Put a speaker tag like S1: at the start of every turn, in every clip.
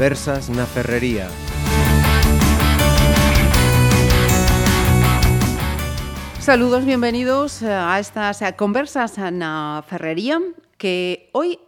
S1: Conversas na Ferrería.
S2: Saludos, bienvenidos a estas conversas na Ferrería que hoy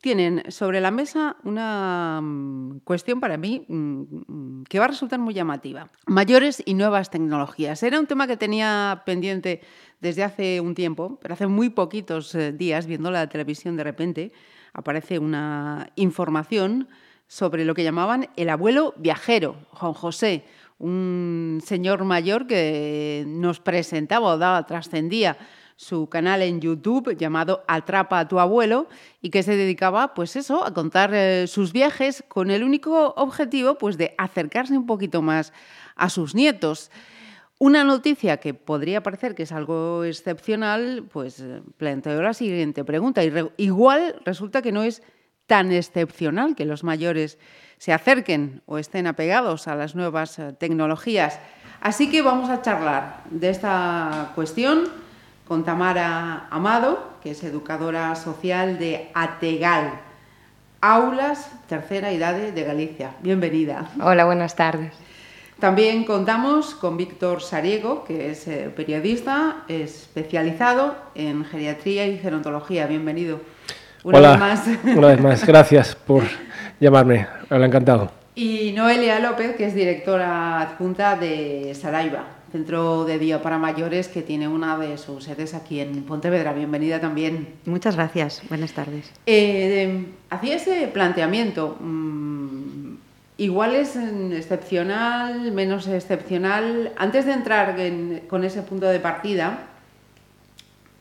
S2: tienen sobre la mesa una mm, cuestión para mí mm, que va a resultar muy llamativa. Mayores y nuevas tecnologías. Era un tema que tenía pendiente desde hace un tiempo, pero hace muy poquitos eh, días, viendo la televisión de repente, aparece una información sobre lo que llamaban el abuelo viajero, Juan José, un señor mayor que nos presentaba o daba, trascendía su canal en YouTube llamado Atrapa a tu abuelo y que se dedicaba pues eso a contar eh, sus viajes con el único objetivo pues de acercarse un poquito más a sus nietos. Una noticia que podría parecer que es algo excepcional, pues eh, planteo la siguiente pregunta. Igual resulta que no es tan excepcional que los mayores se acerquen o estén apegados a las nuevas eh, tecnologías. Así que vamos a charlar de esta cuestión con Tamara Amado, que es educadora social de Ategal, Aulas Tercera Edad de Galicia. Bienvenida.
S3: Hola, buenas tardes.
S2: También contamos con Víctor Sariego, que es eh, periodista especializado en geriatría y gerontología. Bienvenido.
S4: Una Hola, vez más. una vez más. Gracias por llamarme. Hola, encantado.
S2: Y Noelia López, que es directora adjunta de Saraiva, Centro de Día para Mayores, que tiene una de sus sedes aquí en Pontevedra. Bienvenida también.
S3: Muchas gracias. Buenas tardes.
S2: Eh, hacía ese planteamiento. Mm, igual es excepcional, menos excepcional. Antes de entrar con ese punto de partida,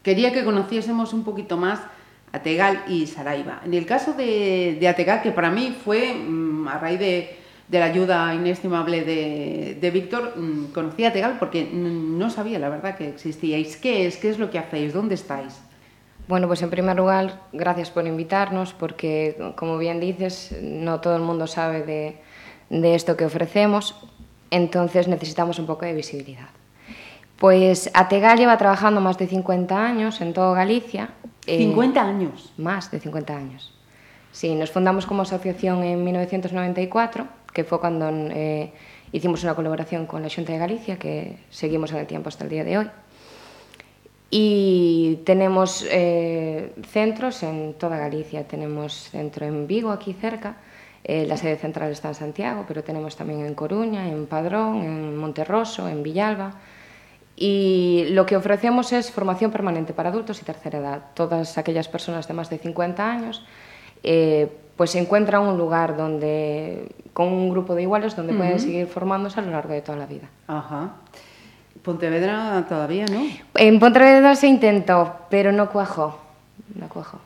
S2: quería que conociésemos un poquito más Ategal y Saraiva. En el caso de, de Ategal, que para mí fue mm, a raíz de de la ayuda inestimable de, Víctor, mm, conocí a Tegal porque no sabía la verdad que existíais. ¿Qué es? ¿Qué es lo que hacéis? ¿Dónde estáis?
S3: Bueno, pues en primer lugar, gracias por invitarnos porque, como bien dices, no todo el mundo sabe de, de esto que ofrecemos, entonces necesitamos un poco de visibilidad. Pues Ategal lleva trabajando más de 50 años en todo Galicia.
S2: ¿50 eh, años?
S3: Más de 50 años. Sí, nos fundamos como asociación en 1994 que fue cuando eh, hicimos una colaboración con la Junta de Galicia, que seguimos en el tiempo hasta el día de hoy. Y tenemos eh, centros en toda Galicia. Tenemos centro en Vigo, aquí cerca. Eh, la sede central está en Santiago, pero tenemos también en Coruña, en Padrón, en Monterroso, en Villalba. Y lo que ofrecemos es formación permanente para adultos y tercera edad. Todas aquellas personas de más de 50 años pues se encuentran un lugar donde con un grupo de iguales donde pueden seguir formándose a lo largo de toda la vida.
S2: Ajá. Pontevedra todavía, ¿no?
S3: En Pontevedra se intentó, pero no cuajó. No cuajó.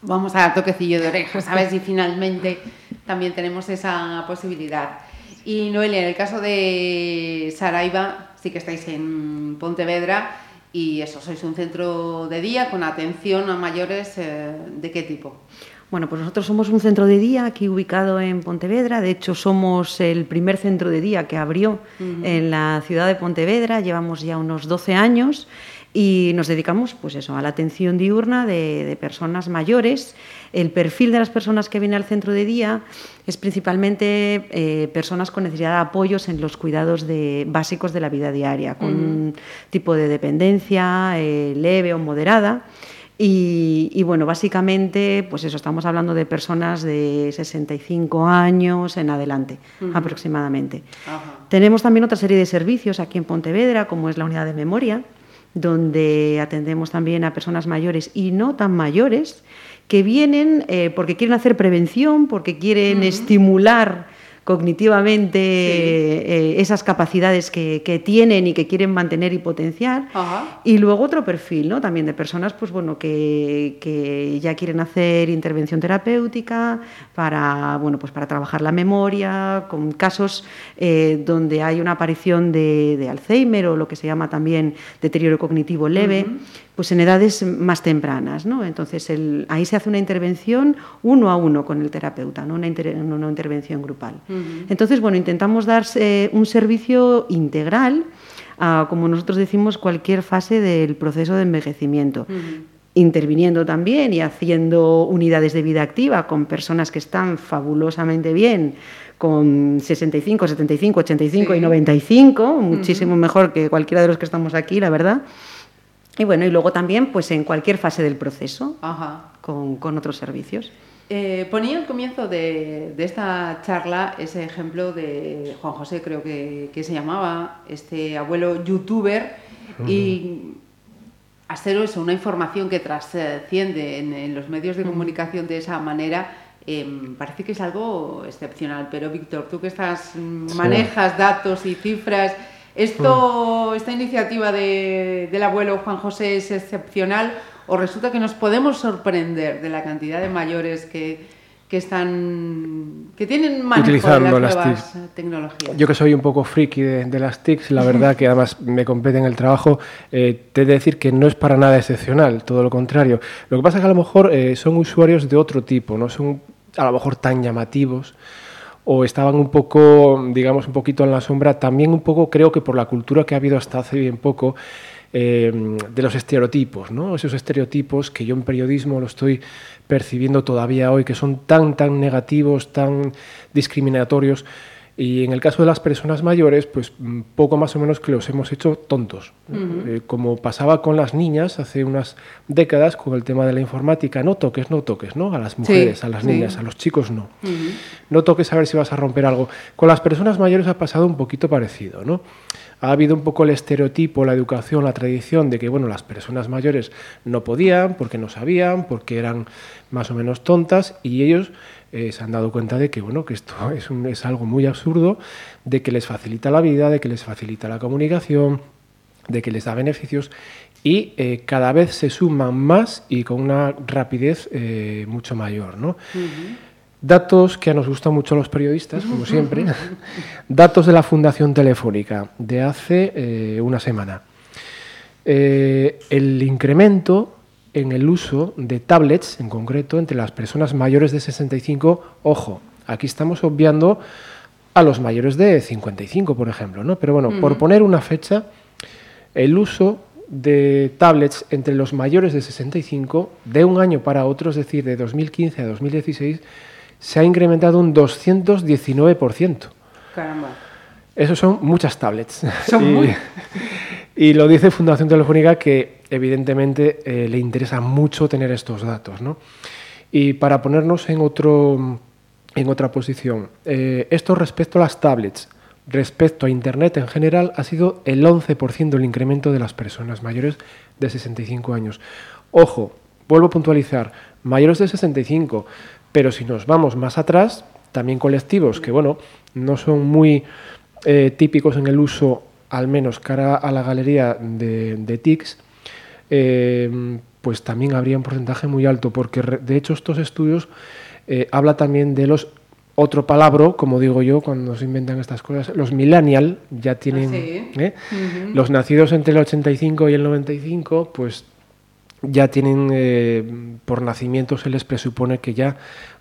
S2: Vamos a dar toquecillo de orejas, a ver si finalmente también tenemos esa posibilidad. Y Noelia, en el caso de Saraiva, sí que estáis en Pontevedra y eso, sois un centro de día con atención a mayores, eh, ¿de qué tipo?
S5: Bueno, pues nosotros somos un centro de día aquí ubicado en Pontevedra. De hecho, somos el primer centro de día que abrió en la ciudad de Pontevedra. Llevamos ya unos 12 años y nos dedicamos pues eso, a la atención diurna de, personas mayores. El perfil de las personas que vienen al centro de día es principalmente eh, personas con necesidad de apoyos en los cuidados de, básicos de la vida diaria, con un tipo de dependencia eh, leve o moderada. Y, bueno, básicamente, pues eso, estamos hablando de personas de 65 años en adelante, aproximadamente. Tenemos también otra serie de servicios aquí en Pontevedra, como es la unidad de memoria, donde atendemos también a personas mayores y no tan mayores, que vienen eh, porque quieren hacer prevención, porque quieren estimular cognitivamente eh, esas capacidades que, tienen y que quieren mantener y potenciar. Y luego otro perfil, ¿no? También de personas, pues bueno, que, ya quieren hacer intervención terapéutica para, bueno, pues para trabajar la memoria, con casos eh, donde hay una aparición de, Alzheimer o lo que se llama también deterioro cognitivo leve pues en edades más tempranas. ¿no? Entonces ahí se hace una intervención uno a uno con el terapeuta, no una, intervención grupal. Entonces, bueno, intentamos dar eh, un servicio integral a, como nosotros decimos, cualquier fase del proceso de envejecimiento. interviniendo también y haciendo unidades de vida activa con personas que están fabulosamente bien, con 65, 75, 85 y 95, muchísimo mejor que cualquiera de los que estamos aquí, la verdad. Y bueno, y luego también pues en cualquier fase del proceso Con, con, otros servicios.
S2: Eh, ponía al comienzo de, de, esta charla ese ejemplo de Juan José, creo que, que se llamaba, este abuelo youtuber, y hacer eso, una información que trasciende en, los medios de comunicación de esa manera, em, parece que es algo excepcional. Pero Víctor, tú que estás manejas datos y cifras, esto, esta iniciativa del abuelo Juan José es excepcional o resulta que nos podemos sorprender de la cantidad de mayores que que están que tienen manejo Utilizando de las, nuevas tecnologías.
S4: Yo que soy un poco friki de, las TICs, la verdad que además me competen el trabajo, eh, te he de decir que no es para nada excepcional, todo lo contrario. Lo que pasa es que a lo mejor eh, son usuarios de otro tipo, no son a lo mejor tan llamativos o estaban un poco, digamos, un poquito en la sombra, también un poco creo que por la cultura que ha habido hasta hace bien poco, eh, de los estereotipos, ¿no? esos estereotipos que yo en periodismo lo estoy percibiendo todavía hoy, que son tan, tan negativos, tan discriminatorios. Y en el caso de las personas mayores, pues mm, poco más o menos que los hemos hecho tontos. Eh, como pasaba con las niñas hace unas décadas con el tema de la informática, no toques, no toques, ¿no? A las mujeres, a las niñas, a los chicos no. No toques a ver si vas a romper algo. Con las personas mayores ha pasado un poquito parecido, ¿no? ha habido un poco el estereotipo, la educación, la tradición de que bueno, las personas mayores no podían porque no sabían, porque eran más o menos tontas y ellos eh, se han dado cuenta de que bueno, que esto es, es algo muy absurdo, de que les facilita la vida, de que les facilita la comunicación, de que les da beneficios y eh, cada vez se suman más y con una rapidez eh, mucho mayor. ¿no? Datos que nos gustan mucho los periodistas, como siempre. Datos de la Fundación Telefónica de hace eh, una semana. El incremento en el uso de tablets, en concreto, entre las personas mayores de 65, ojo, aquí estamos obviando a los mayores de 55, por ejemplo, ¿no? Pero bueno, por poner una fecha, el uso de tablets entre los mayores de 65 de un año para otro, es decir, de 2015 a 2016, se ha incrementado un 219%.
S2: Caramba.
S4: Eso son muchas tablets. y, lo dice Fundación Telefónica que evidentemente eh, le interesa mucho tener estos datos. ¿no? Y para ponernos en, otro, en otra posición, eh, esto respecto a las tablets, respecto a Internet en general, ha sido el 11% el incremento de las personas mayores de 65 años. Ojo, vuelvo a puntualizar, mayores de 65, pero si nos vamos más atrás, también colectivos que, bueno, no son muy eh, típicos en el uso, al menos cara a la galería de, TICs, eh, pues también habría un porcentaje muy alto, porque de hecho estos estudios eh, habla también de los otro palabra, como digo yo, cuando se inventan estas cosas, los millennial ya tienen, ah, los nacidos entre el 85 y el 95, pues ya tienen, eh, por nacimiento se les presupone que ya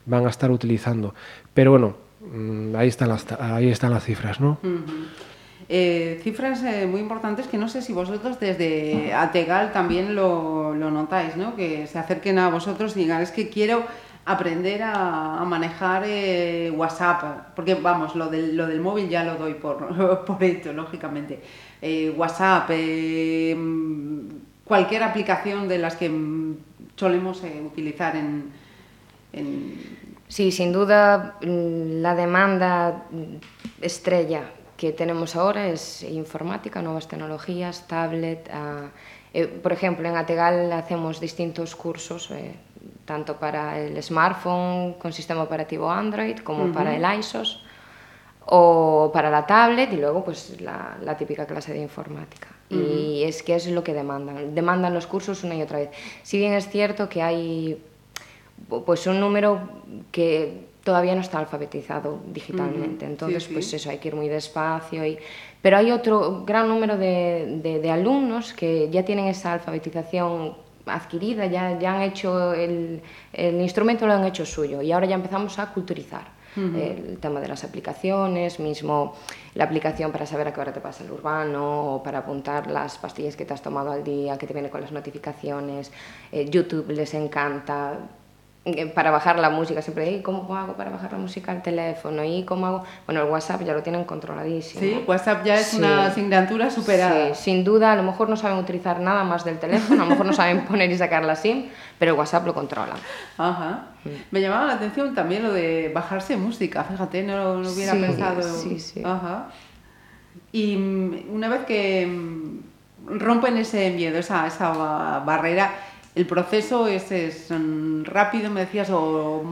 S4: van a estar utilizando. Pero bueno, mm, ahí están las, ahí están las cifras, ¿no?
S2: Eh, cifras eh, muy importantes que no sé si vosotros desde Ategal también lo, notáis, ¿no? Que se acerquen a vosotros y digan, es que quiero aprender a, manejar WhatsApp, porque vamos, lo del, lo del móvil ya lo doy por, por hecho, lógicamente. WhatsApp, cualquier aplicación de las que solemos eh, utilizar en,
S3: Sí, sin duda mm, la demanda estrella que tenemos ahora es informática, nuevas tecnologías, tablet. Ah, eh, por ejemplo, en Ategal hacemos distintos cursos, eh, tanto para el smartphone con sistema operativo Android como para el ISOS o para la tablet y luego pues la, la típica clase de informática. Y es que es lo que demandan. Demandan los cursos una y otra vez. Si bien es cierto que hay pues un número que todavía no está alfabetizado digitalmente. Entonces, pues eso, hay que ir muy despacio. Y... Pero hay otro gran número de, de, alumnos que ya tienen esa alfabetización adquirida, ya, ya han hecho el, el, instrumento, lo han hecho suyo y ahora ya empezamos a culturizar. el tema de las aplicaciones, mismo la aplicación para saber a qué hora te pasa el urbano o para apuntar las pastillas que te has tomado al día, que te viene con las notificaciones. Eh, YouTube les encanta eh, para bajar la música, siempre, ¿y cómo hago para bajar la música al teléfono? ¿Y cómo hago? Bueno, el WhatsApp ya lo tienen controladísimo.
S2: Sí, WhatsApp ya es una asignatura superada.
S3: Sí, sin duda, a lo mejor no saben utilizar nada más del teléfono, a lo mejor no saben poner y sacar la SIM, pero el WhatsApp lo controla.
S2: Ajá. Mm. Me llamaba la atención también lo de bajarse música, fíjate, no lo hubiera pensado.
S3: Sí, sí.
S2: Ajá. Y mm, una vez que mm, rompen ese miedo, esa, esa barrera, ¿El proceso es, es, rápido, me decías, o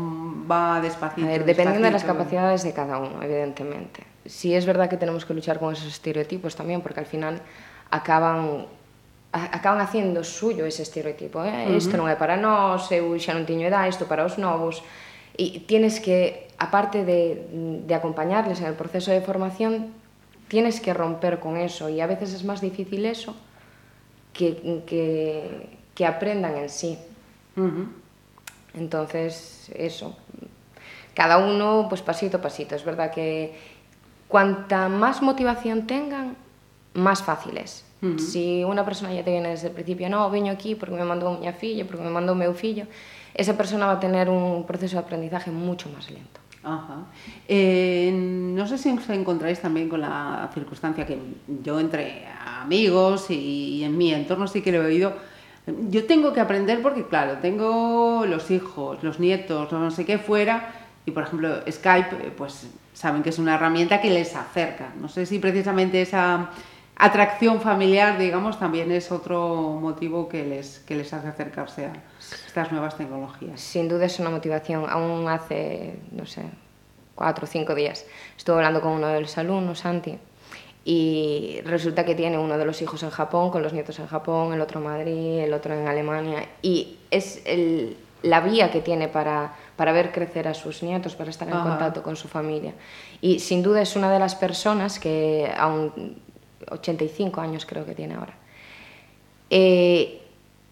S2: va despacito?
S3: A ver, dependiendo de las capacidades de cada uno, evidentemente. Sí es verdad que tenemos que luchar con esos estereotipos también, porque al final acaban acaban haciendo suyo ese estereotipo. Eh? Uh -huh. Isto non é para nós, eu xa non tiño edad, isto para os novos. E tienes que, aparte de, de acompañarles en el proceso de formación, tienes que romper con eso. Y a veces es más difícil eso que, que, que aprendan en sí. Uh -huh. Entonces, eso. Cada uno, pues pasito a pasito. Es verdad que cuanta más motivación tengan, más fácil es. Uh -huh. Si una persona ya te viene desde el principio, no, veño aquí porque me mandou miña filla, porque me mandou meu fillo, esa persona va a tener un proceso de aprendizaje mucho más lento.
S2: Ajá. Eh, no sé si os encontráis también con la circunstancia que yo entre amigos y, y en mi entorno sí que lo he oído, yo tengo que aprender porque, claro, tengo los hijos, los nietos, no sé qué fuera, y por ejemplo Skype, eh, pues saben que es una herramienta que les acerca. No sé si precisamente esa atracción familiar, digamos, también es otro motivo que les, que les hace acercarse a estas nuevas tecnologías.
S3: Sin duda es una motivación. Aún hace, no sé, cuatro o cinco días estuve hablando con uno de los alumnos, Santi, y resulta que tiene uno de los hijos en Japón, con los nietos en Japón, el otro en Madrid, el otro en Alemania, y es el, la vía que tiene para, para ver crecer a sus nietos, para estar en Ajá. contacto con su familia. Y sin duda es una de las personas que, aún 85 años creo que tiene ahora, eh,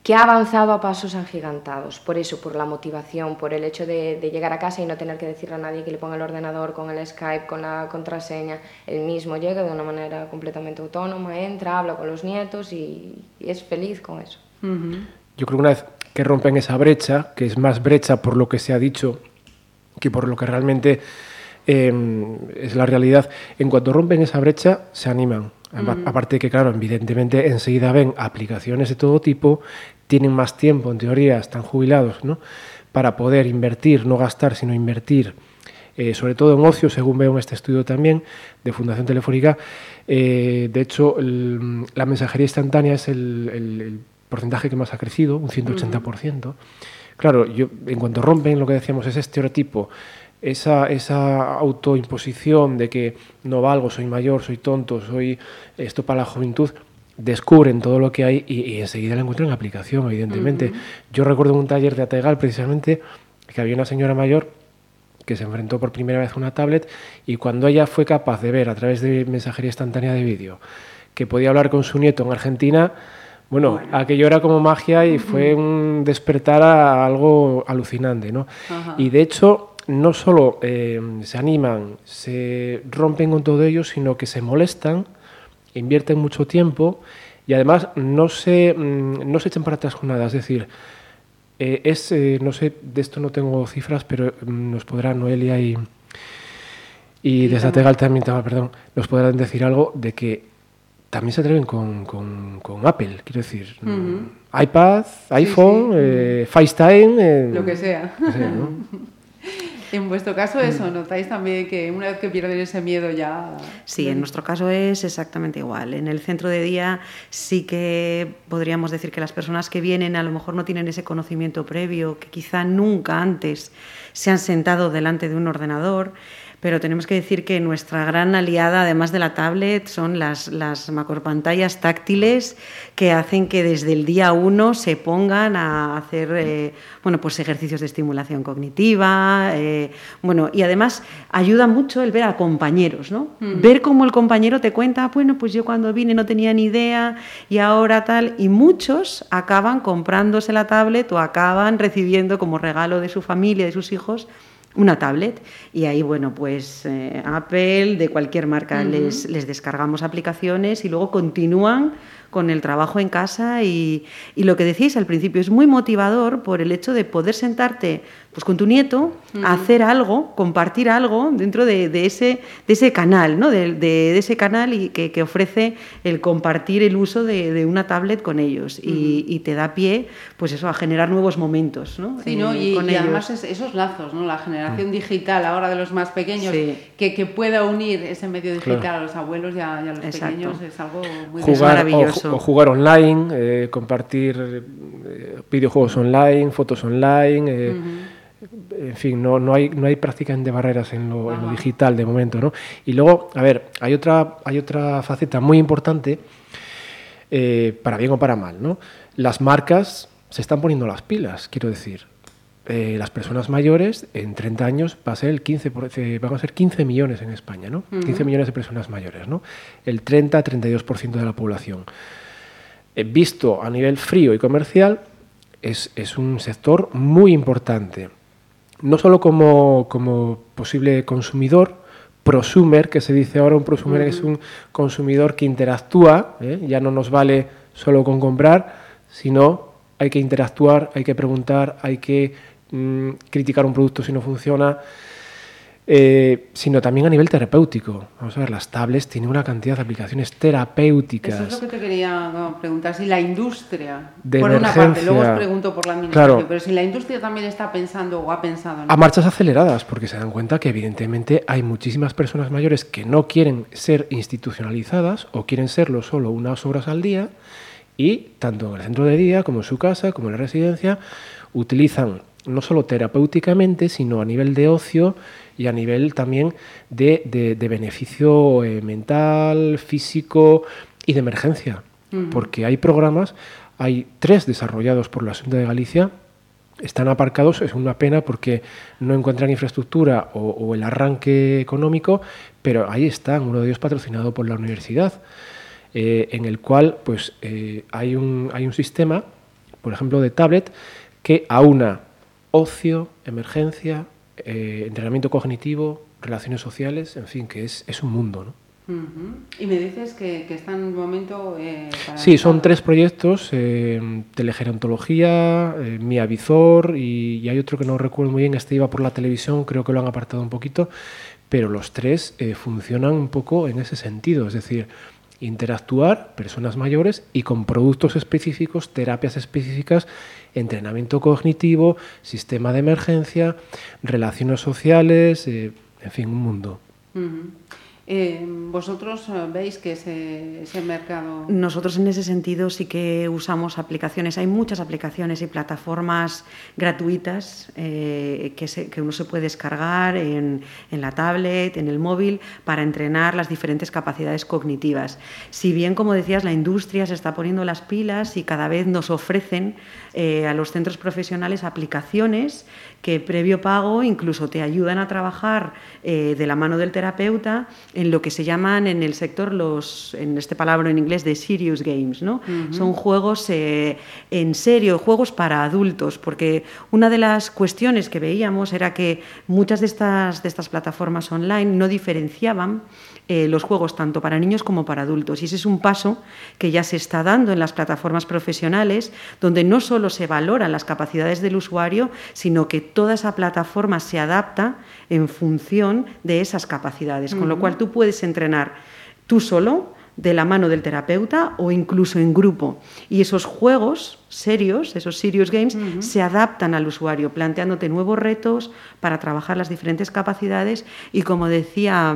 S3: que ha avanzado a pasos agigantados, por eso, por la motivación, por el hecho de, de, llegar a casa y no tener que decirle a nadie que le ponga el ordenador con el Skype, con la contraseña, él mismo llega de una manera completamente autónoma, entra, habla con los nietos y, y es feliz con eso.
S4: Uh -huh. Yo creo que una vez que rompen esa brecha, que es más brecha por lo que se ha dicho que por lo que realmente eh, es la realidad, en cuanto rompen esa brecha se animan. Aparte que, claro, evidentemente enseguida ven aplicaciones de todo tipo, tienen más tiempo, en teoría, están jubilados, ¿no? Para poder invertir, no gastar, sino invertir, eh, sobre todo en ocio, según veo en este estudio también de Fundación Telefónica. Eh, de hecho, el, la mensajería instantánea es el, el, el, porcentaje que más ha crecido, un 180%. Mm. Claro, yo, en cuanto rompen lo que decíamos, ese estereotipo, esa, esa autoimposición de que no valgo, soy mayor, soy tonto, soy esto para la juventud, descubren todo lo que hay y, y enseguida lo encuentran en aplicación, evidentemente. Uh -huh. Yo recuerdo un taller de Ategal, precisamente, que había una señora mayor que se enfrentó por primera vez a una tablet y cuando ella fue capaz de ver a través de mensajería instantánea de vídeo que podía hablar con su nieto en Argentina, bueno, bueno, aquello era como magia y fue un despertar a algo alucinante, ¿no? Y de hecho, no solo eh, se animan, se rompen con todo ello, sino que se molestan, invierten mucho tiempo y además no se, mm, no se echan para atrás con nada. Es decir, eh, es, eh, no sé, de esto no tengo cifras, pero mm, nos podrá Noelia y, y desde Ategal también, perdón, nos podrán decir algo de que también se atreven con, con, con Apple, quiero decir. Uh -huh. iPad, iPhone, sí, sí. Eh, FaceTime.
S2: Lo que sea.
S4: No sé, ¿no?
S2: En vuestro caso eso, ¿notáis también que una vez que pierden ese miedo ya...
S5: Sí, en nuestro caso es exactamente igual. En el centro de día sí que podríamos decir que las personas que vienen a lo mejor no tienen ese conocimiento previo, que quizá nunca antes se han sentado delante de un ordenador, pero tenemos que decir que nuestra gran aliada, además de la tablet, son las, las macropantallas táctiles que hacen que desde el día uno se pongan a hacer eh, bueno, pues ejercicios de estimulación cognitiva, eh, bueno, y además ayuda mucho el ver a compañeros, ¿no? Mm. Ver cómo el compañero te cuenta, bueno, pues yo cuando vine no tenía ni idea y ahora tal, y muchos acaban comprándose la tablet o acaban recibiendo como regalo de su familia, de sus hijos, una tablet. Y ahí, bueno, pues eh, Apple, de cualquier marca, les, les descargamos aplicaciones y luego continúan con el trabajo en casa y, y, lo que decíais al principio es muy motivador por el hecho de poder sentarte pues con tu nieto a hacer algo, compartir algo dentro de, de, ese, de ese canal, ¿no? de, de, ese canal y que, que, ofrece el compartir el uso de, una tablet con ellos y, y, te da pie pues eso a generar nuevos momentos ¿no?
S2: Sí, ¿no? Eh, y, con y además es, esos lazos, ¿no? la generación mm. digital ahora de los más pequeños sí. que, que, pueda unir ese medio digital claro. a los abuelos y a, y a los Exacto. pequeños es algo muy
S4: jugar,
S2: maravilloso.
S4: O, o, jugar online, eh, compartir eh, videojuegos online, fotos online. En fin, no, no, hay, no hay prácticamente barreras en lo, en lo, digital de momento, ¿no? Y luego, a ver, hay otra, hay otra faceta muy importante, eh, para bien o para mal, ¿no? Las marcas se están poniendo las pilas, quiero decir. Eh, las personas mayores en 30 años va a ser el 15 por, eh, van a ser 15 millones en España, ¿no? Uh -huh. 15 millones de personas mayores, ¿no? El 30-32% de la población. Eh, visto a nivel frío y comercial, es, es un sector muy importante no solo como, como posible consumidor, prosumer, que se dice ahora, un prosumer uh -huh. es un consumidor que interactúa, ¿eh? ya no nos vale solo con comprar, sino hay que interactuar, hay que preguntar, hay que mmm, criticar un producto si no funciona, eh, sino también a nivel terapéutico. Vamos a ver, las tablets tienen una cantidad de aplicaciones terapéuticas.
S2: Eso es lo que te quería preguntar, si la industria,
S4: de
S2: por una parte, luego os pregunto por la administración, claro, pero si la industria también está pensando o ha pensado...
S4: ¿no? A marchas aceleradas, porque se dan cuenta que evidentemente hay muchísimas personas mayores que no quieren ser institucionalizadas o quieren serlo solo unas horas al día y tanto en el centro de día como en su casa, como en la residencia, utilizan no solo terapéuticamente, sino a nivel de ocio y a nivel también de, de, de beneficio eh, mental, físico y de emergencia. Uh -huh. Porque hay programas, hay tres desarrollados por la Junta de Galicia, están aparcados, es una pena porque no encuentran infraestructura o, o el arranque económico, pero ahí están, uno de ellos patrocinado por la universidad, eh, en el cual pues, eh, hay, un, hay un sistema, por ejemplo, de tablet, que aúna ocio, emergencia, eh, entrenamiento cognitivo, relaciones sociales, en fin, que es, es un mundo, ¿no?
S2: Uh -huh. Y me dices que, que está en un momento... Eh,
S4: para sí, son tres proyectos, eh, telegerontología, eh, Mi Avizor y, y, hay otro que no recuerdo muy bien, este iba por la televisión, creo que lo han apartado un poquito, pero los tres funcionan un poco en ese sentido, es decir, interactuar personas mayores y con productos específicos, terapias específicas, entrenamiento cognitivo, sistema de emergencia, relaciones sociales, eh, en fin, un mundo.
S2: Eh, ¿Vosotros eh, veis que ese, ese, mercado...?
S5: Nosotros en ese sentido sí que usamos aplicaciones. Hay muchas aplicaciones y plataformas gratuitas eh, que, se, que, uno se puede descargar en, en, la tablet, en el móvil, para entrenar las diferentes capacidades cognitivas. Si bien, como decías, la industria se está poniendo las pilas y cada vez nos ofrecen a los centros profesionales aplicaciones que previo pago incluso te ayudan a trabajar eh, de la mano del terapeuta en lo que se llaman en el sector los, en este palabra en inglés, de serious games, ¿no? Uh -huh. Son juegos eh, en serio, juegos para adultos, porque una de las cuestiones que veíamos era que muchas de estas, de estas plataformas online no diferenciaban eh, los juegos tanto para niños como para adultos. Y ese es un paso que ya se está dando en las plataformas profesionales, donde no solo se valoran las capacidades del usuario, sino que toda esa plataforma se adapta en función de esas capacidades, uh -huh. con lo cual tú puedes entrenar tú solo, de la mano del terapeuta o incluso en grupo. Y esos juegos serios, esos serious games, uh -huh. se adaptan al usuario, planteándote nuevos retos para trabajar las diferentes capacidades y como decía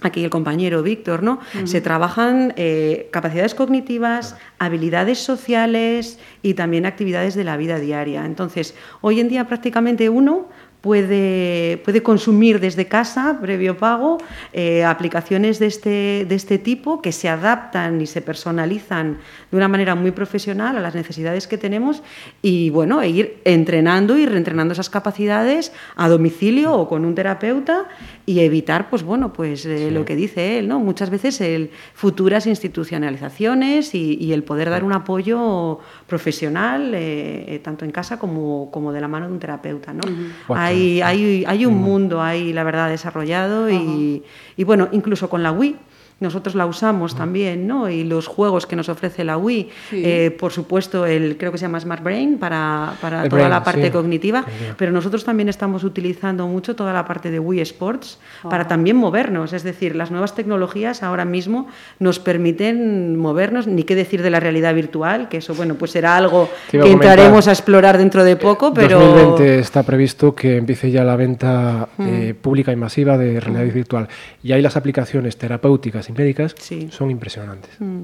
S5: aquí el compañero Víctor, ¿no? Uh -huh. Se trabajan eh, capacidades cognitivas, habilidades sociales y también actividades de la vida diaria. Entonces, hoy en día prácticamente uno puede, puede consumir desde casa, previo pago, eh, aplicaciones de este, de este tipo que se adaptan y se personalizan de una manera muy profesional a las necesidades que tenemos y bueno, e ir entrenando y reentrenando esas capacidades a domicilio o con un terapeuta y evitar, pues bueno, pues eh, sí. lo que dice él, ¿no? Muchas veces el futuras institucionalizaciones y, y el poder dar un apoyo profesional, eh, tanto en casa como, como de la mano de un terapeuta, ¿no? Uh -huh. Hay hay, hay, hay, un mundo ahí, la verdad, desarrollado y, y, bueno, incluso con la Wii nosotros la usamos también, ¿no? Y los juegos que nos ofrece la Wii, eh, por supuesto, el creo que se llama Smart Brain para, para toda la parte cognitiva, pero nosotros también estamos utilizando mucho toda la parte de Wii Sports para también movernos, es decir, las nuevas tecnologías ahora mismo nos permiten movernos, ni qué decir de la realidad virtual, que eso, bueno, pues será algo que entraremos a explorar dentro de poco, pero...
S4: 2020 está previsto que empiece ya la venta eh, pública y masiva de realidad virtual. Y hay las aplicaciones terapéuticas y médicas son impresionantes. Mm.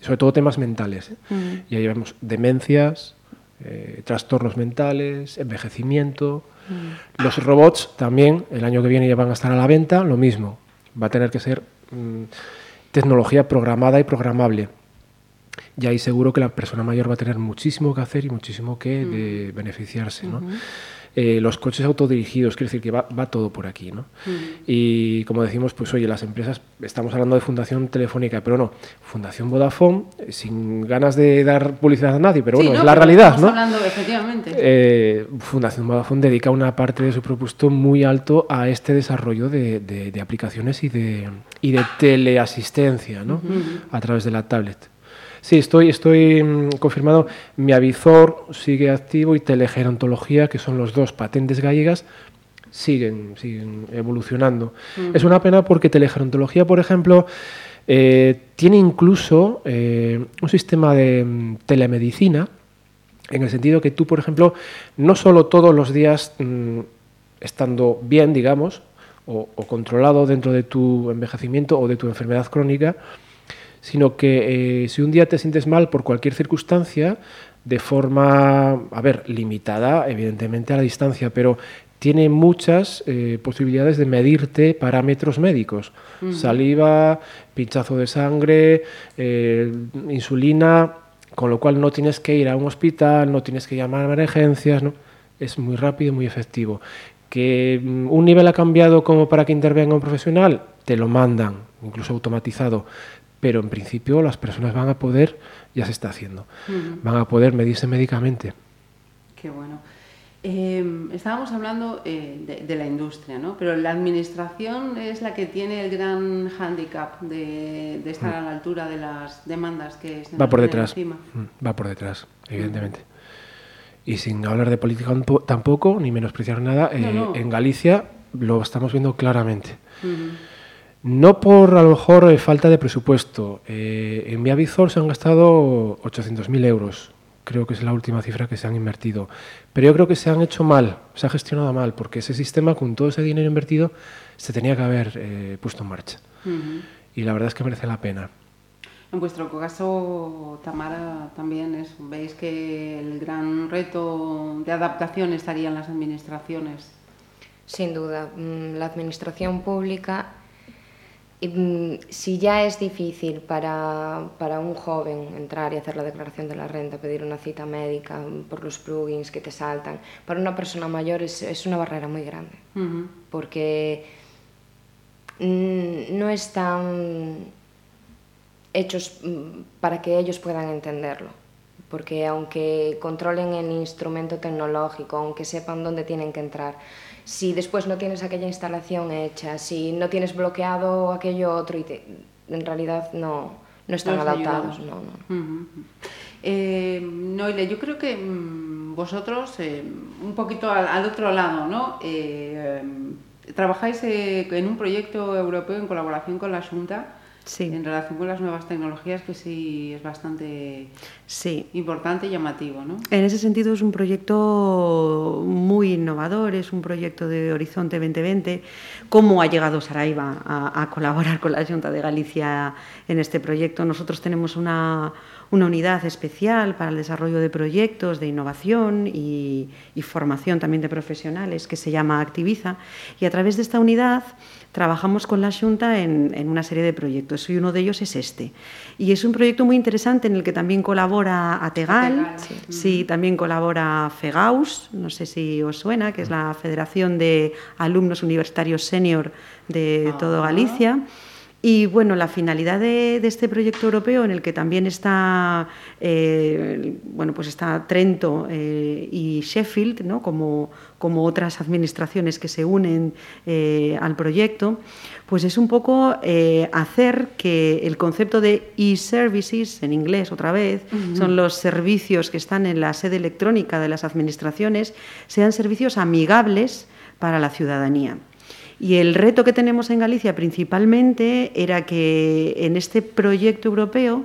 S4: Sobre todo temas mentales. ¿eh? Mm. Y ahí vemos demencias, eh, trastornos mentales, envejecimiento. Mm. Los robots también, el año que viene ya van a estar a la venta, lo mismo. Va a tener que ser tecnología programada y programable. Y ahí seguro que la persona mayor va a tener muchísimo que hacer y muchísimo que beneficiarse. ¿no? Eh, los coches autodirigidos, quiere decir que va, todo por aquí. ¿no? Y como decimos, pues oye, las empresas, estamos hablando de Fundación Telefónica, pero no, Fundación Vodafone, eh, sin ganas de dar publicidad a nadie, pero bueno, es la realidad. ¿no?
S2: Hablando, efectivamente.
S4: Eh, Fundación Vodafone dedica una parte de su presupuesto muy alto a este desarrollo de, aplicaciones y de, y de teleasistencia ¿no? a través de la tablet. Sí, estoy, estoy mm, confirmado. Mi avisor sigue activo y telegerontología, que son los dos patentes gallegas, siguen, siguen evolucionando. Es una pena porque telegerontología, por ejemplo, eh, tiene incluso eh, un sistema de mm, telemedicina, en el sentido que tú, por ejemplo, no solo todos los días mm, estando bien, digamos, o, controlado dentro de tu envejecimiento o de tu enfermedad crónica, sino que eh, si un día te sientes mal por cualquier circunstancia, de forma, a ver, limitada, evidentemente a la distancia, pero tiene muchas eh, posibilidades de medirte parámetros médicos. Saliva, pinchazo de sangre, eh, insulina, con lo cual no tienes que ir a un hospital, no tienes que llamar a emergencias, ¿no? es muy rápido y muy efectivo. Que mm, un nivel ha cambiado como para que intervenga un profesional, te lo mandan, incluso automatizado pero en principio las personas van a poder, ya se está haciendo, van a poder medirse médicamente.
S2: Qué bueno. Em, estábamos hablando eh, de, la industria, ¿no? Pero la administración es la que tiene el gran hándicap de, estar mm. a la altura de las demandas que se
S4: va por detrás. Encima. Mm, va por detrás, evidentemente. Y sin hablar de política tampoco, ni menospreciar nada, eh, en Galicia lo estamos viendo claramente. No por a lo mejor eh, falta de presupuesto. Eh, en Viavisor se han gastado 800.000 euros. Creo que es la última cifra que se han invertido. Pero yo creo que se han hecho mal, se ha gestionado mal, porque ese sistema, con todo ese dinero invertido, se tenía que haber eh, puesto en marcha. Y la verdad es que merece la pena.
S2: En vuestro caso, Tamara, también es, veis que el gran reto de adaptación estaría en las administraciones.
S3: Sin duda, mm, la administración pública si ya es difícil para, para, un joven entrar y hacer la declaración de la renta, pedir una cita médica por los plugins que te saltan, para una persona mayor es, es una barrera muy grande, porque mm, no están hechos mm, para que ellos puedan entenderlo. Porque aunque controlen el instrumento tecnológico, aunque sepan dónde tienen que entrar, si después no tienes aquella instalación hecha, si no tienes bloqueado aquello otro y en realidad no, no están adaptados. No, no.
S2: Eh, Noile, yo creo que mm, vosotros, eh, un poquito al, otro lado, ¿no? Eh, trabajáis en un proyecto europeo en colaboración con la Junta Sí. En relación con las nuevas tecnologías, que sí es bastante sí. importante y llamativo, ¿no?
S5: En ese sentido es un proyecto muy innovador, es un proyecto de Horizonte 2020. ¿Cómo ha llegado Saraiva a, a colaborar con la Junta de Galicia en este proyecto? Nosotros tenemos una, una unidad especial para el desarrollo de proyectos de innovación y, y formación también de profesionales que se llama Activiza y a través de esta unidad trabajamos con la Junta en, una serie de proyectos y uno de ellos es este. Y es un proyecto muy interesante en el que también colabora Ategal, sí. también colabora FEGAUS, no sé si os suena, que es la Federación de Alumnos Universitarios Senior de todo Galicia Y bueno, la finalidad de, este proyecto europeo, en el que también está, eh, bueno, pues está Trento eh, y Sheffield, ¿no? como, como otras administraciones que se unen eh, al proyecto, pues es un poco hacer que el concepto de e-services, en inglés otra vez, son los servicios que están en la sede electrónica de las administraciones, sean servicios amigables para la ciudadanía. Y el reto que tenemos en Galicia principalmente era que en este proyecto europeo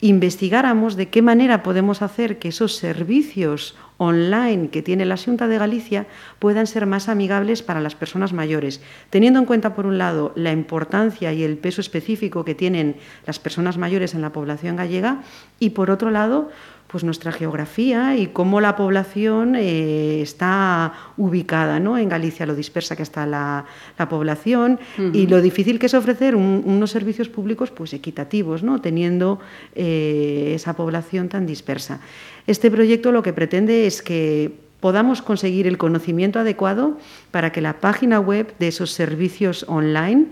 S5: investigáramos de qué manera podemos hacer que esos servicios online que tiene la Junta de Galicia puedan ser más amigables para las personas mayores, teniendo en cuenta, por un lado, la importancia y el peso específico que tienen las personas mayores en la población gallega y, por otro lado, pues nuestra geografía y cómo la población eh, está ubicada ¿no? en Galicia, lo dispersa que está la, población y lo difícil que es ofrecer unos servicios públicos pues, equitativos, ¿no? teniendo eh, esa población tan dispersa. Este proyecto lo que pretende es que podamos conseguir el conocimiento adecuado para que la página web de esos servicios online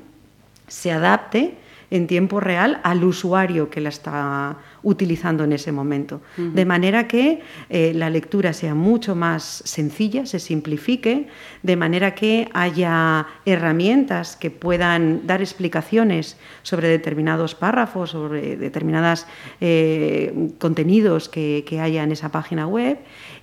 S5: se adapte en tiempo real al usuario que la está utilizando en ese momento. De manera que eh, la lectura sea mucho más sencilla, se simplifique, de manera que haya herramientas que puedan dar explicaciones sobre determinados párrafos, sobre determinados eh, contenidos que, haya en esa página web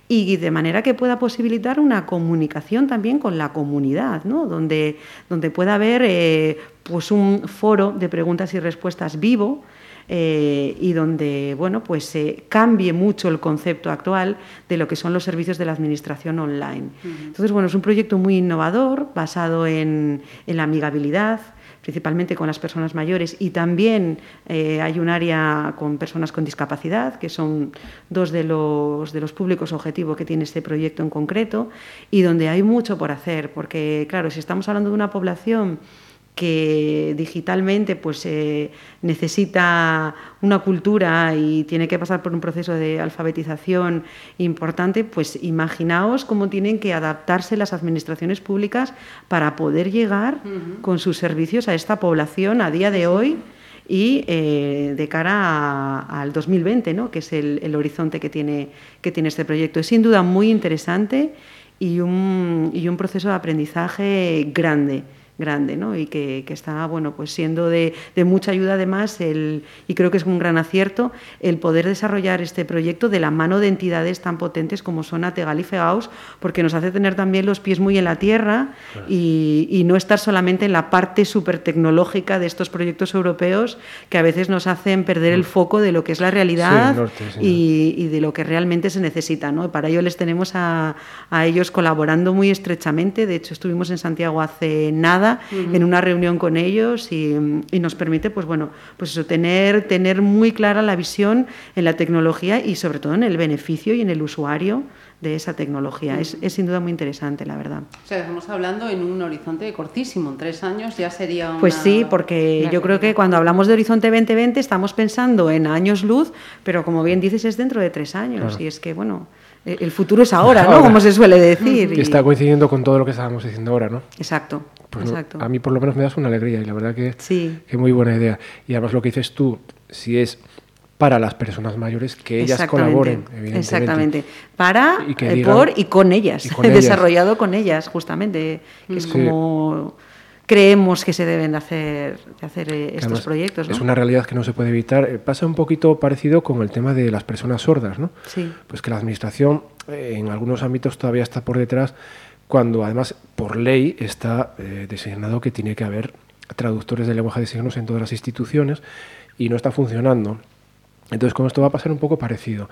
S5: y de manera que pueda posibilitar una comunicación también con la comunidad, ¿no? donde, donde pueda haber eh, pues un foro de preguntas y respuestas vivo eh, y donde bueno, pues se cambie mucho el concepto actual de lo que son los servicios de la administración online. Entonces, bueno, es un proyecto muy innovador, basado en, en la amigabilidad, principalmente con las personas mayores y también eh, hay un área con personas con discapacidad, que son dos de los, de los públicos objetivos que tiene este proyecto en concreto y donde hay mucho por hacer, porque claro, si estamos hablando de una población que digitalmente pues eh, necesita una cultura y tiene que pasar por un proceso de alfabetización importante, pues imaginaos cómo tienen que adaptarse las administraciones públicas para poder llegar con sus servicios a esta población a día de hoy y eh, de cara al 2020, ¿no? que es el, el, horizonte que tiene, que tiene este proyecto. Es sin duda muy interesante y un, y un proceso de aprendizaje grande grande ¿no? y que, está bueno, pues siendo de, mucha ayuda además el, y creo que es un gran acierto el poder desarrollar este proyecto de la mano de entidades tan potentes como son Ategal y Fegaus porque nos hace tener también los pies muy en la tierra y, no estar solamente en la parte súper tecnológica de estos proyectos europeos que a veces nos hacen perder el mm. foco de lo que es la realidad y, de lo que realmente se necesita. ¿no? Para ello les tenemos a, a ellos colaborando muy estrechamente. De hecho, estuvimos en Santiago hace nada en una reunión con ellos y, nos permite, pues bueno, pues eso, tener, tener muy clara la visión en la tecnología y sobre todo en el beneficio y en el usuario de esa tecnología. es, sin duda muy interesante, la verdad.
S2: O sea, estamos hablando en un horizonte cortísimo, en tres años ya sería una...
S5: Pues sí, porque yo creo que cuando hablamos de horizonte 2020 estamos pensando en años luz, pero como bien dices es dentro de tres años y es que, bueno, el futuro es ahora, ¿no? Como se suele decir.
S4: Y está coincidiendo con todo lo que estábamos diciendo ahora, ¿no?
S5: Exacto.
S4: Pues a mí por lo menos me das una alegría y la verdad que, sí. que muy buena idea. Y además lo que dices tú, si es para las personas mayores que ellas colaboren, evidentemente.
S5: Exactamente. Para, y eh, por y con ellas. Desarrollado con ellas, justamente. Que es como creemos que se deben hacer, de hacer eh, estos proyectos.
S4: Es una realidad que no se puede evitar. Eh, pasa un poquito parecido con el tema de las personas sordas, ¿no?
S5: Sí.
S4: Pues que la administración en algunos ámbitos todavía está por detrás cuando además por ley está eh, designado que tiene que haber traductores de lenguaje de signos en todas las instituciones y no está funcionando. Entonces con esto va a pasar un poco parecido.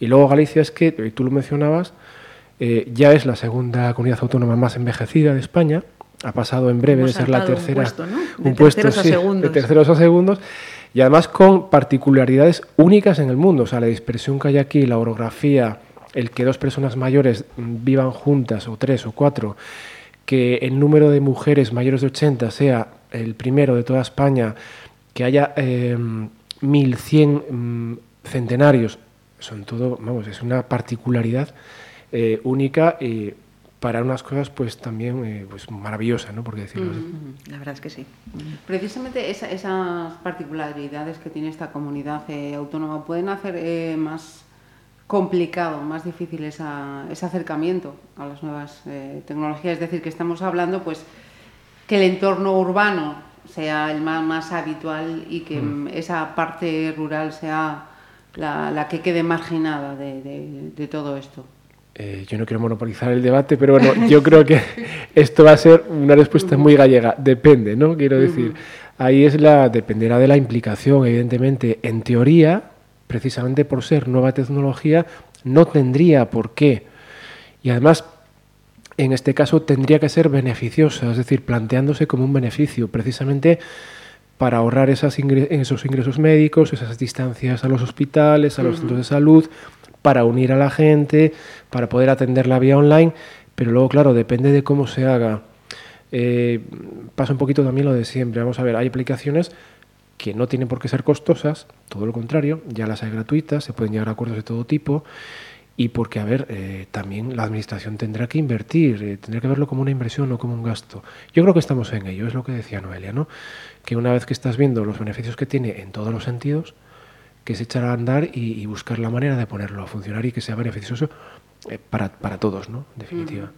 S4: Y luego Galicia es que, tú lo mencionabas, eh, ya es la segunda comunidad autónoma más envejecida de España, ha pasado en breve de ser la tercera,
S5: un puesto, de,
S4: de terceros a segundos, y además con particularidades únicas en el mundo, o sea, la dispersión que hay aquí, la orografía, el que dos personas mayores vivan juntas, o tres o cuatro, que el número de mujeres mayores de 80 sea el primero de toda España, que haya 1.100 em, mm, centenarios, son todo, vamos, es una particularidad eh, única y para unas cosas pues también eh, pues maravillosas, ¿no? Por qué decirlo así.
S5: La verdad es que sí.
S2: Precisamente esa- esas particularidades que tiene esta comunidad eh, autónoma pueden hacer eh, más complicado, más difícil esa- ese acercamiento a las nuevas eh, tecnologías. Es decir, que estamos hablando pues que el entorno urbano sea el más, más habitual y que mm, esa parte rural sea la, la que quede marginada de, de- de todo esto.
S4: Eh, yo no quiero monopolizar el debate, pero bueno, yo creo que esto va a ser una respuesta muy gallega. Depende, ¿no? Quiero decir, ahí es la dependerá de la implicación, evidentemente. En teoría, precisamente por ser nueva tecnología, no tendría por qué. Y además, en este caso, tendría que ser beneficiosa, es decir, planteándose como un beneficio, precisamente para ahorrar esas esos ingresos médicos, esas distancias a los hospitales, a los centros de salud, para unir a la gente, para poder atender la vía online, pero luego, claro, depende de cómo se haga. Eh, pasa un poquito también lo de siempre. Vamos a ver, hay aplicaciones que no tienen por qué ser costosas, todo lo contrario, ya las hay gratuitas, se pueden llegar a acuerdos de todo tipo, y porque, a ver, eh, también la administración tendrá que invertir, eh, tendrá que verlo como una inversión, no como un gasto. Yo creo que estamos en ello, es lo que decía Noelia, ¿no? Que una vez que estás viendo los beneficios que tiene en todos los sentidos, que es echar a andar y, y buscar la manera de ponerlo a funcionar y que sea beneficioso eh, para, para todos, ¿no? En definitiva.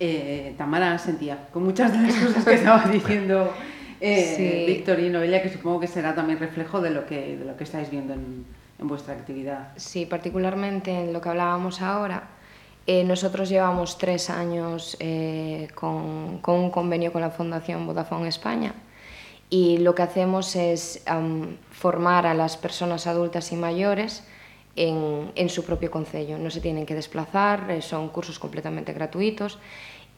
S2: Eh, Tamara sentía con muchas de las cosas que estaba diciendo eh,
S3: Sí.
S2: Víctor y Noelia, que supongo que será también reflejo de lo que, de lo que estáis viendo en, en vuestra actividad.
S3: Sí, particularmente en lo que hablábamos ahora, eh, nosotros llevamos tres años eh, con, con un convenio con la Fundación Vodafone España y lo que hacemos es formar a las personas adultas y mayores en, en su propio concello. No se tienen que desplazar, eh, son cursos completamente gratuitos.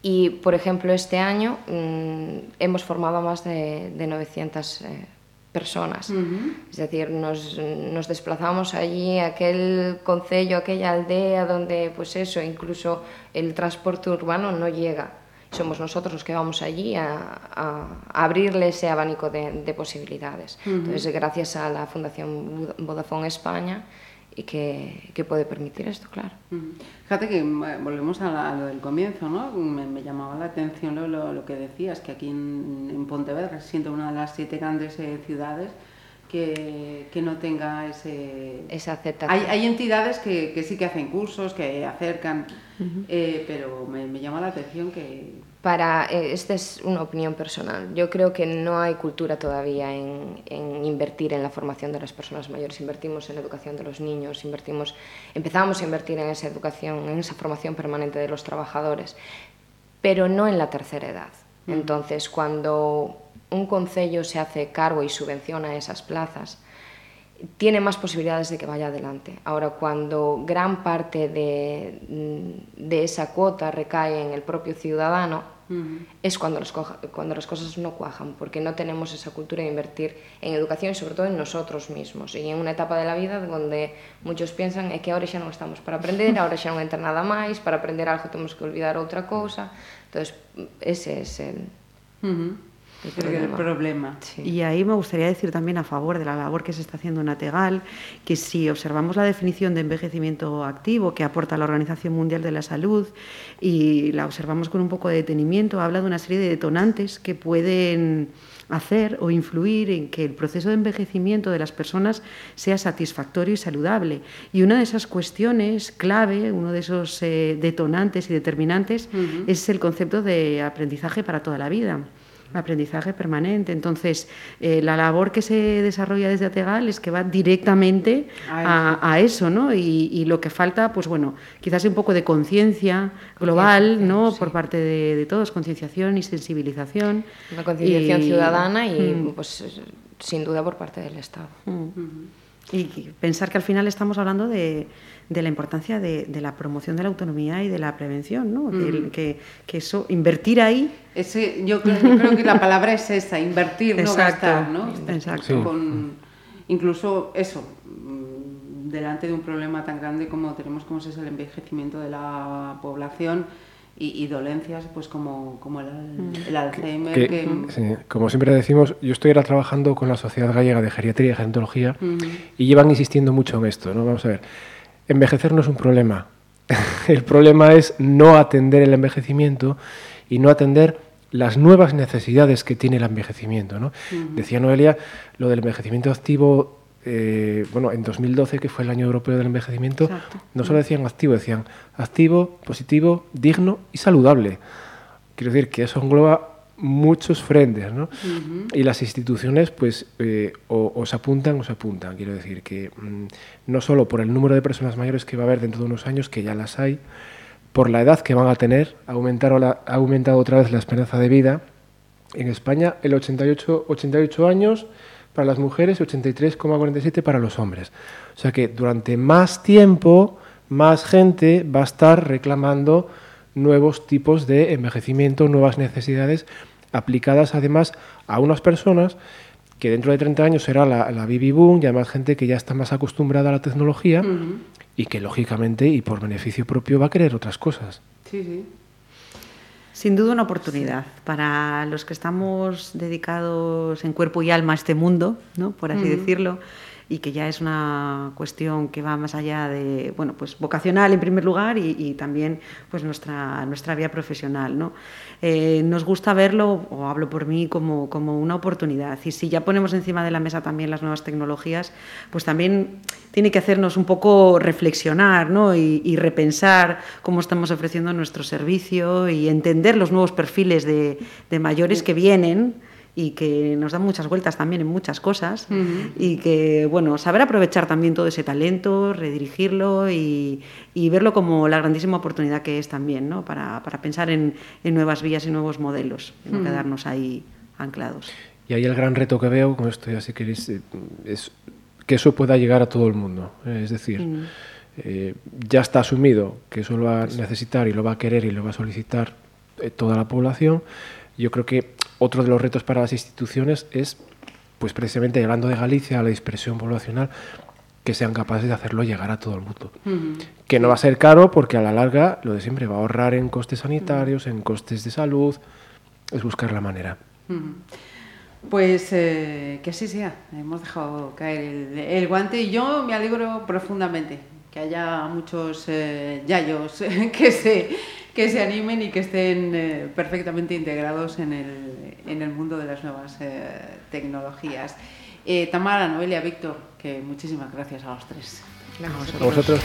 S3: Y, por ejemplo, este año mm, hemos formado a más de, de 900 eh, personas. Es decir, nos, nos desplazamos allí aquel concello, aquella aldea donde, pues eso, incluso el transporte urbano no llega. Somos nosotros los que vamos allí a, a- a abrirle ese abanico de, de posibilidades. Entonces, gracias a la Fundación Vodafone España y que, que puede permitir esto, claro.
S2: Fíjate que mm, volvemos a, la- a lo del comienzo, ¿no? Me, me llamaba la atención lo, lo- lo que decías, que aquí en, en Pontevedra, siendo una de las siete grandes eh, ciudades, que, que no tenga ese...
S3: Esa aceptación.
S2: Hay, hay entidades que, que sí que hacen cursos, que acercan, eh, pero me, me llama la atención que...
S3: Para, eh, esta es una opinión personal. Yo creo que no hay cultura todavía en, en invertir en la formación de las personas mayores. Invertimos en la educación de los niños, invertimos, empezamos a invertir en esa educación, en esa formación permanente de los trabajadores, pero no en la tercera edad. Entonces, cuando un concello se hace cargo y subvenciona esas plazas, tiene más posibilidades de que vaya adelante. Ahora, cuando gran parte de, mm, de esa cuota recae en el propio ciudadano, uh -huh. es cuando, los coja, cuando las cosas no cuajan, porque no tenemos esa cultura de invertir en educación y sobre todo en nosotros mismos. Y en una etapa de la vida donde muchos piensan é que ahora xa non estamos para aprender, ahora xa non entra nada máis, para aprender algo temos que olvidar outra cousa. Entonces, ese es el...
S2: Uh -huh.
S3: El
S2: Creo que el
S3: problema. Sí.
S5: Y ahí me gustaría decir también a favor de la labor que se está haciendo en Ategal, que si observamos la definición de envejecimiento activo que aporta la Organización Mundial de la Salud y la observamos con un poco de detenimiento, habla de una serie de detonantes que pueden hacer o influir en que el proceso de envejecimiento de las personas sea satisfactorio y saludable. Y una de esas cuestiones clave, uno de esos eh, detonantes y determinantes, es el concepto de aprendizaje para toda la vida aprendizaje permanente. Entonces, eh, la labor que se desarrolla desde Ategal es que va directamente
S2: A
S5: eso, ¿no? Y, y lo que falta, pues bueno, quizás un poco de conciencia global, ¿no? Por parte de, de todos, concienciación y sensibilización.
S3: Una concienciación
S5: Y-
S3: ciudadana y,
S5: Mm.
S3: pues, sin duda, por parte del Estado.
S5: Y pensar que al final estamos hablando de, de la importancia de, de la promoción de la autonomía y de la prevención, ¿no? Que- Que, que eso, invertir ahí
S2: Ese, yo, creo, yo creo que la palabra es esa, invertir, no gastar, ¿no?
S5: exacto.
S4: Sí.
S2: Con, incluso eso, mm, delante de un problema tan grande como tenemos como es el envejecimiento de la población y, y dolencias pues como, como el, el Alzheimer,
S4: Que,
S2: que,
S4: sí, como siempre decimos, yo estoy ahora trabajando con la Sociedad Gallega de Geriatría y Gerontología y llevan insistiendo mucho en esto. ¿no? Vamos a ver, envejecer no es un problema, el problema es no atender el envejecimiento y no atender las nuevas necesidades que tiene el envejecimiento. ¿no? Decía Noelia lo del envejecimiento activo, eh, bueno, en 2012, que fue el año europeo del envejecimiento, no solo decían activo, decían activo, positivo, digno y saludable. Quiero decir que eso engloba muchos frentes, ¿no? Y las instituciones, pues, eh, o, os apuntan o se apuntan. Quiero decir que mm, no solo por el número de personas mayores que va a haber dentro de unos años, que ya las hay, por la edad que van a tener, ha aumentado, otra vez la esperanza de vida. En España, el 88, 88 años para las mujeres y 83,47 para los hombres. O sea que durante más tiempo, más gente va a estar reclamando nuevos tipos de envejecimiento, nuevas necesidades aplicadas además a unas personas que dentro de 30 años será la, la baby boom y además gente que ya está más acostumbrada a la tecnología y que lógicamente y por beneficio propio va a querer otras cosas.
S2: Sí, sí.
S5: Sin duda una oportunidad para los que estamos dedicados en cuerpo y alma a este mundo, ¿no? por así decirlo y que ya es una cuestión que va más allá de, bueno, pues vocacional en primer lugar y, también pues nuestra, nuestra vía profesional. ¿no? Eh, nos gusta verlo, o hablo por mí, como, como una oportunidad. Y si ya ponemos encima de la mesa también las nuevas tecnologías, pues también tiene que hacernos un poco reflexionar ¿no? y, y repensar cómo estamos ofreciendo nuestro servicio y entender los nuevos perfiles de, de mayores que vienen y que nos dan muchas vueltas también en muchas cosas y que, bueno, saber aprovechar también todo ese talento, redirigirlo y, verlo como la grandísima oportunidad que es también, ¿no? Para, pensar en, nuevas vías y nuevos modelos, y no quedarnos ahí anclados.
S4: Y ahí el gran reto que veo con esto, ya si queréis, eh, es que eso pueda llegar a todo el mundo. Eh, es decir, eh, ya está asumido que eso lo va a necesitar y lo va a querer y lo va a solicitar toda la población. Yo creo que otro de los retos para las instituciones es, pues precisamente hablando de Galicia, la dispersión poblacional, que sean capaces de hacerlo llegar a todo el mundo. Que no va a ser caro porque a la larga, lo de siempre, va a ahorrar en costes sanitarios, en costes de salud, es buscar la manera.
S2: Pues eh, que así sea, hemos dejado caer el, guante y yo me alegro profundamente que haya muchos eh, yayos que se que se animen y que estén eh, perfectamente integrados en el, en el, mundo de las nuevas eh, tecnologías. Eh, Tamara, Noelia, Víctor, que muchísimas gracias a los tres.
S4: A vosotros.